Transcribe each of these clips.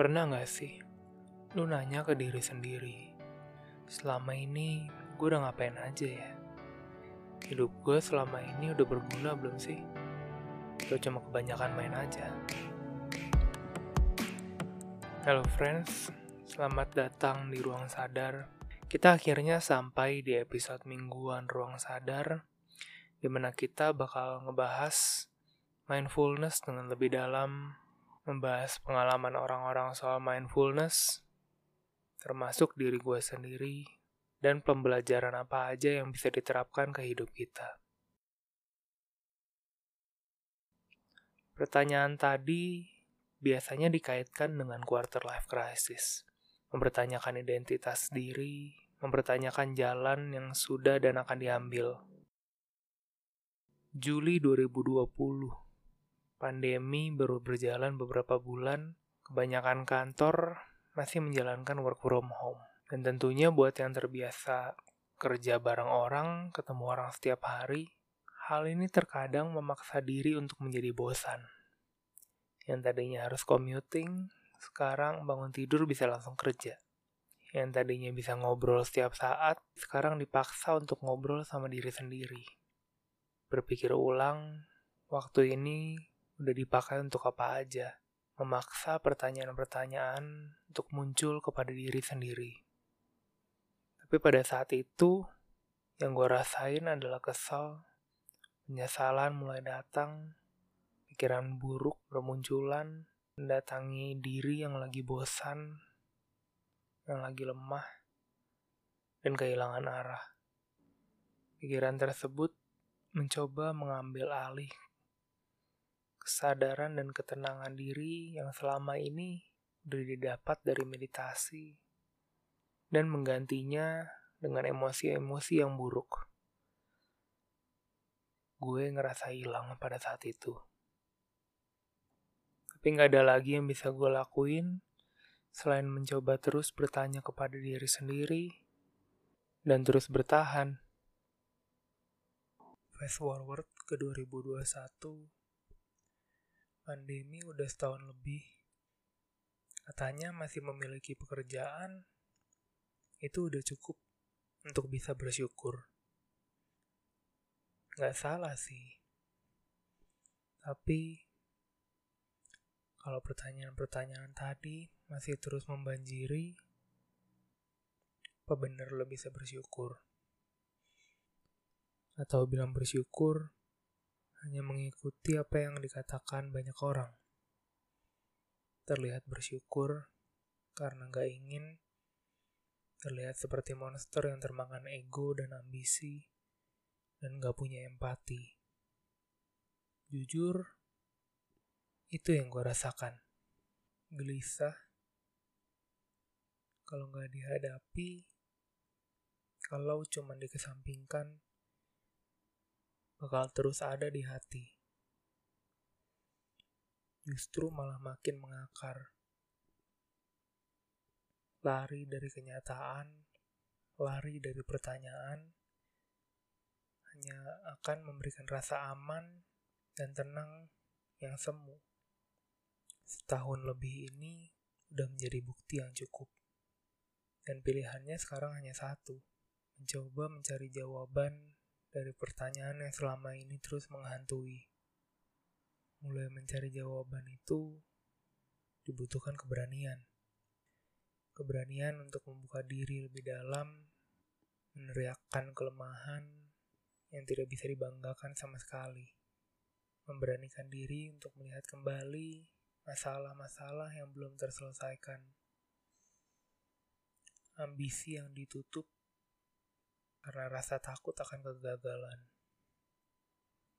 Pernah gak sih, lu nanya ke diri sendiri, selama ini gue udah ngapain aja ya? Hidup gue selama ini udah berguna belum sih? Atau cuma kebanyakan main aja? Hello friends, selamat datang di Ruang Sadar. Kita akhirnya sampai di episode mingguan Ruang Sadar, di mana kita bakal ngebahas mindfulness dengan lebih dalam membahas pengalaman orang-orang soal mindfulness, termasuk diri gue sendiri, dan pembelajaran apa aja yang bisa diterapkan ke hidup kita. Pertanyaan tadi biasanya dikaitkan dengan quarter life crisis, mempertanyakan identitas diri, mempertanyakan jalan yang sudah dan akan diambil. Juli 2020 Pandemi baru berjalan beberapa bulan, kebanyakan kantor masih menjalankan work from home. Dan tentunya buat yang terbiasa kerja bareng orang, ketemu orang setiap hari, hal ini terkadang memaksa diri untuk menjadi bosan. Yang tadinya harus commuting, sekarang bangun tidur bisa langsung kerja. Yang tadinya bisa ngobrol setiap saat, sekarang dipaksa untuk ngobrol sama diri sendiri. Berpikir ulang, waktu ini udah dipakai untuk apa aja, memaksa pertanyaan-pertanyaan untuk muncul kepada diri sendiri. Tapi pada saat itu, yang gue rasain adalah kesal, penyesalan mulai datang, pikiran buruk bermunculan, mendatangi diri yang lagi bosan, yang lagi lemah, dan kehilangan arah. Pikiran tersebut mencoba mengambil alih kesadaran dan ketenangan diri yang selama ini didapat dari meditasi dan menggantinya dengan emosi-emosi yang buruk. Gue ngerasa hilang pada saat itu. Tapi nggak ada lagi yang bisa gue lakuin selain mencoba terus bertanya kepada diri sendiri dan terus bertahan. Fast forward ke 2021 Pandemi udah setahun lebih. Katanya masih memiliki pekerjaan, itu udah cukup untuk bisa bersyukur. Gak salah sih. Tapi, kalau pertanyaan-pertanyaan tadi masih terus membanjiri, apa bener lo bisa bersyukur? Atau bilang bersyukur, hanya mengikuti apa yang dikatakan banyak orang. Terlihat bersyukur karena gak ingin terlihat seperti monster yang termakan ego dan ambisi dan gak punya empati. Jujur, itu yang gue rasakan. Gelisah, kalau gak dihadapi, kalau cuma dikesampingkan, bakal terus ada di hati. Justru malah makin mengakar. Lari dari kenyataan, lari dari pertanyaan, hanya akan memberikan rasa aman dan tenang yang semu. Setahun lebih ini udah menjadi bukti yang cukup. Dan pilihannya sekarang hanya satu, mencoba mencari jawaban dari pertanyaan yang selama ini terus menghantui. Mulai mencari jawaban itu dibutuhkan keberanian. Keberanian untuk membuka diri lebih dalam, meneriakkan kelemahan yang tidak bisa dibanggakan sama sekali. Memberanikan diri untuk melihat kembali masalah-masalah yang belum terselesaikan. Ambisi yang ditutup karena rasa takut akan kegagalan.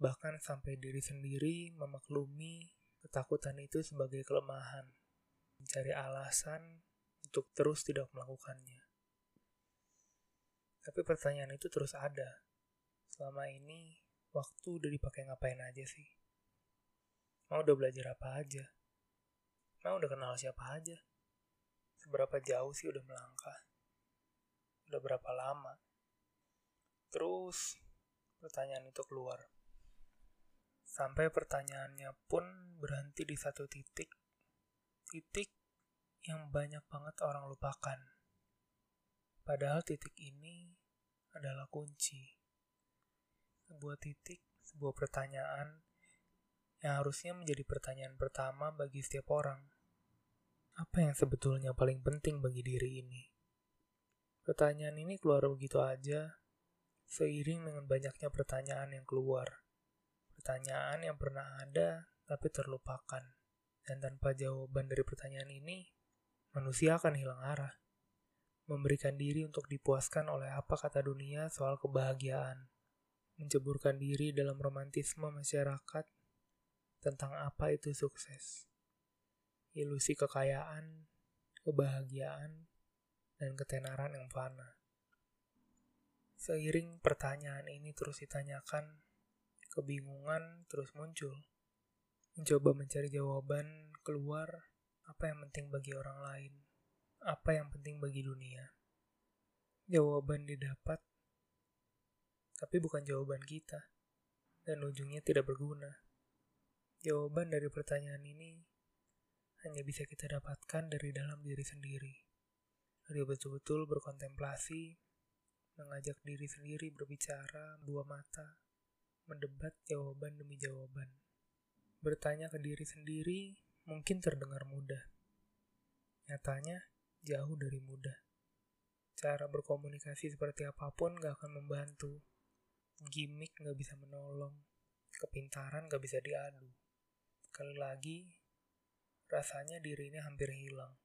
Bahkan sampai diri sendiri memaklumi ketakutan itu sebagai kelemahan, mencari alasan untuk terus tidak melakukannya. Tapi pertanyaan itu terus ada. Selama ini, waktu udah dipakai ngapain aja sih? Mau udah belajar apa aja? Mau udah kenal siapa aja? Seberapa jauh sih udah melangkah? Udah berapa lama? Terus pertanyaan itu keluar. Sampai pertanyaannya pun berhenti di satu titik. Titik yang banyak banget orang lupakan. Padahal titik ini adalah kunci. Sebuah titik, sebuah pertanyaan yang harusnya menjadi pertanyaan pertama bagi setiap orang. Apa yang sebetulnya paling penting bagi diri ini? Pertanyaan ini keluar begitu aja, seiring dengan banyaknya pertanyaan yang keluar. Pertanyaan yang pernah ada tapi terlupakan. Dan tanpa jawaban dari pertanyaan ini, manusia akan hilang arah. Memberikan diri untuk dipuaskan oleh apa kata dunia soal kebahagiaan. Menceburkan diri dalam romantisme masyarakat tentang apa itu sukses. Ilusi kekayaan, kebahagiaan, dan ketenaran yang fana. Seiring pertanyaan ini terus ditanyakan, kebingungan terus muncul. Mencoba mencari jawaban keluar apa yang penting bagi orang lain? Apa yang penting bagi dunia? Jawaban didapat, tapi bukan jawaban kita, dan ujungnya tidak berguna. Jawaban dari pertanyaan ini hanya bisa kita dapatkan dari dalam diri sendiri. Dari betul-betul berkontemplasi, mengajak diri sendiri berbicara dua mata, mendebat jawaban demi jawaban. Bertanya ke diri sendiri mungkin terdengar mudah. Nyatanya, jauh dari mudah. Cara berkomunikasi seperti apa pun gak akan membantu. Gimik gak bisa menolong. Kepintaran gak bisa diadu. Sekali lagi, rasanya diri ini hampir hilang.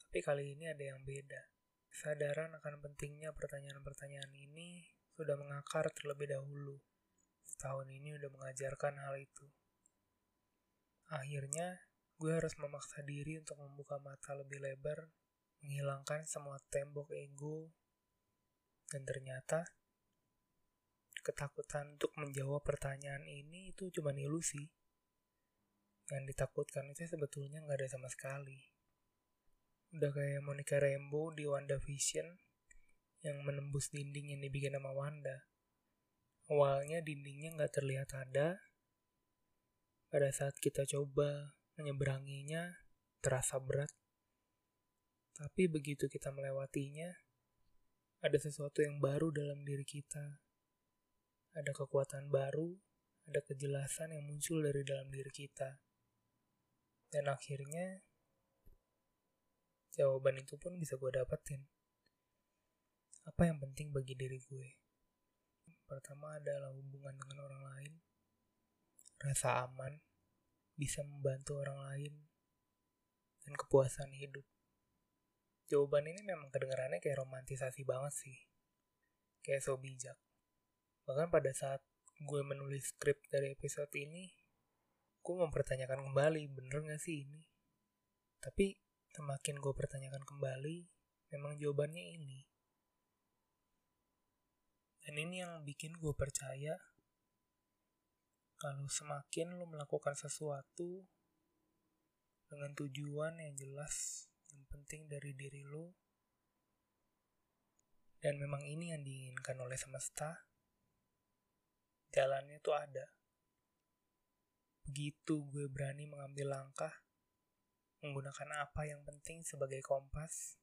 Tapi kali ini ada yang beda. Kesadaran akan pentingnya pertanyaan-pertanyaan ini sudah mengakar terlebih dahulu. Setahun ini udah mengajarkan hal itu. Akhirnya, Gue harus memaksa diri untuk membuka mata lebih lebar, menghilangkan semua tembok ego, dan ternyata ketakutan untuk menjawab pertanyaan ini itu cuma ilusi. Yang ditakutkan itu sebetulnya nggak ada sama sekali. Udah kayak Monica Rambeau di Wanda Vision yang menembus dinding yang dibikin sama Wanda. Awalnya dindingnya nggak terlihat ada. Pada saat kita coba menyeberanginya terasa berat. Tapi begitu kita melewatinya, ada sesuatu yang baru dalam diri kita. Ada kekuatan baru, ada kejelasan yang muncul dari dalam diri kita. Dan akhirnya, jawaban itu pun bisa gue dapetin. Apa yang penting bagi diri gue? Pertama adalah hubungan dengan orang lain, rasa aman, bisa membantu orang lain, dan kepuasan hidup. Jawaban ini memang kedengarannya kayak romantisasi banget sih. Kayak so bijak. Bahkan pada saat gue menulis skrip dari episode ini, gue mempertanyakan kembali, bener gak sih ini? Tapi semakin gue pertanyakan kembali, memang jawabannya ini. Dan ini yang bikin gue percaya kalau semakin lo melakukan sesuatu dengan tujuan yang jelas, yang penting dari diri lo, dan memang ini yang diinginkan oleh semesta, jalannya tuh ada. Begitu gue berani mengambil langkah, menggunakan apa yang penting sebagai kompas,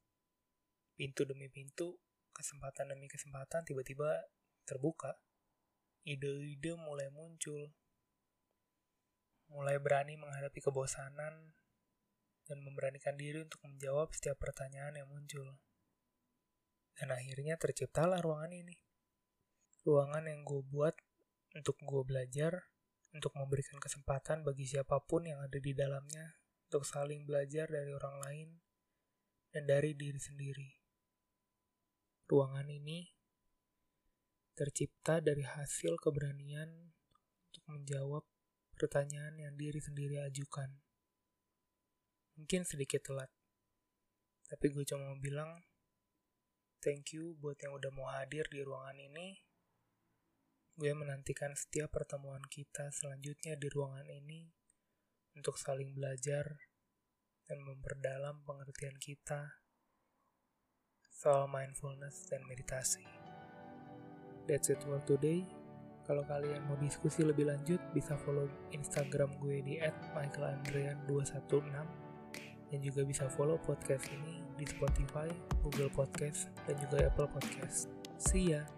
pintu demi pintu, kesempatan demi kesempatan tiba-tiba terbuka. Ide-ide mulai muncul, mulai berani menghadapi kebosanan, dan memberanikan diri untuk menjawab setiap pertanyaan yang muncul. Dan akhirnya terciptalah ruangan ini. Ruangan yang gue buat untuk gue belajar, untuk memberikan kesempatan bagi siapa pun yang ada di dalamnya untuk saling belajar dari orang lain dan dari diri sendiri. Ruangan ini tercipta dari hasil keberanian untuk menjawab pertanyaan yang diri sendiri ajukan. Mungkin sedikit telat, tapi gue cuma mau bilang thank you buat yang udah mau hadir di ruangan ini. Gue menantikan setiap pertemuan kita selanjutnya di ruangan ini untuk saling belajar dan memperdalam pengertian kita soal mindfulness dan meditasi. That's it for today. Kalau kalian mau diskusi lebih lanjut, bisa follow Instagram gue di @michaelandrian216 dan juga bisa follow podcast ini di Spotify, Google Podcast, dan juga Apple Podcast. See ya!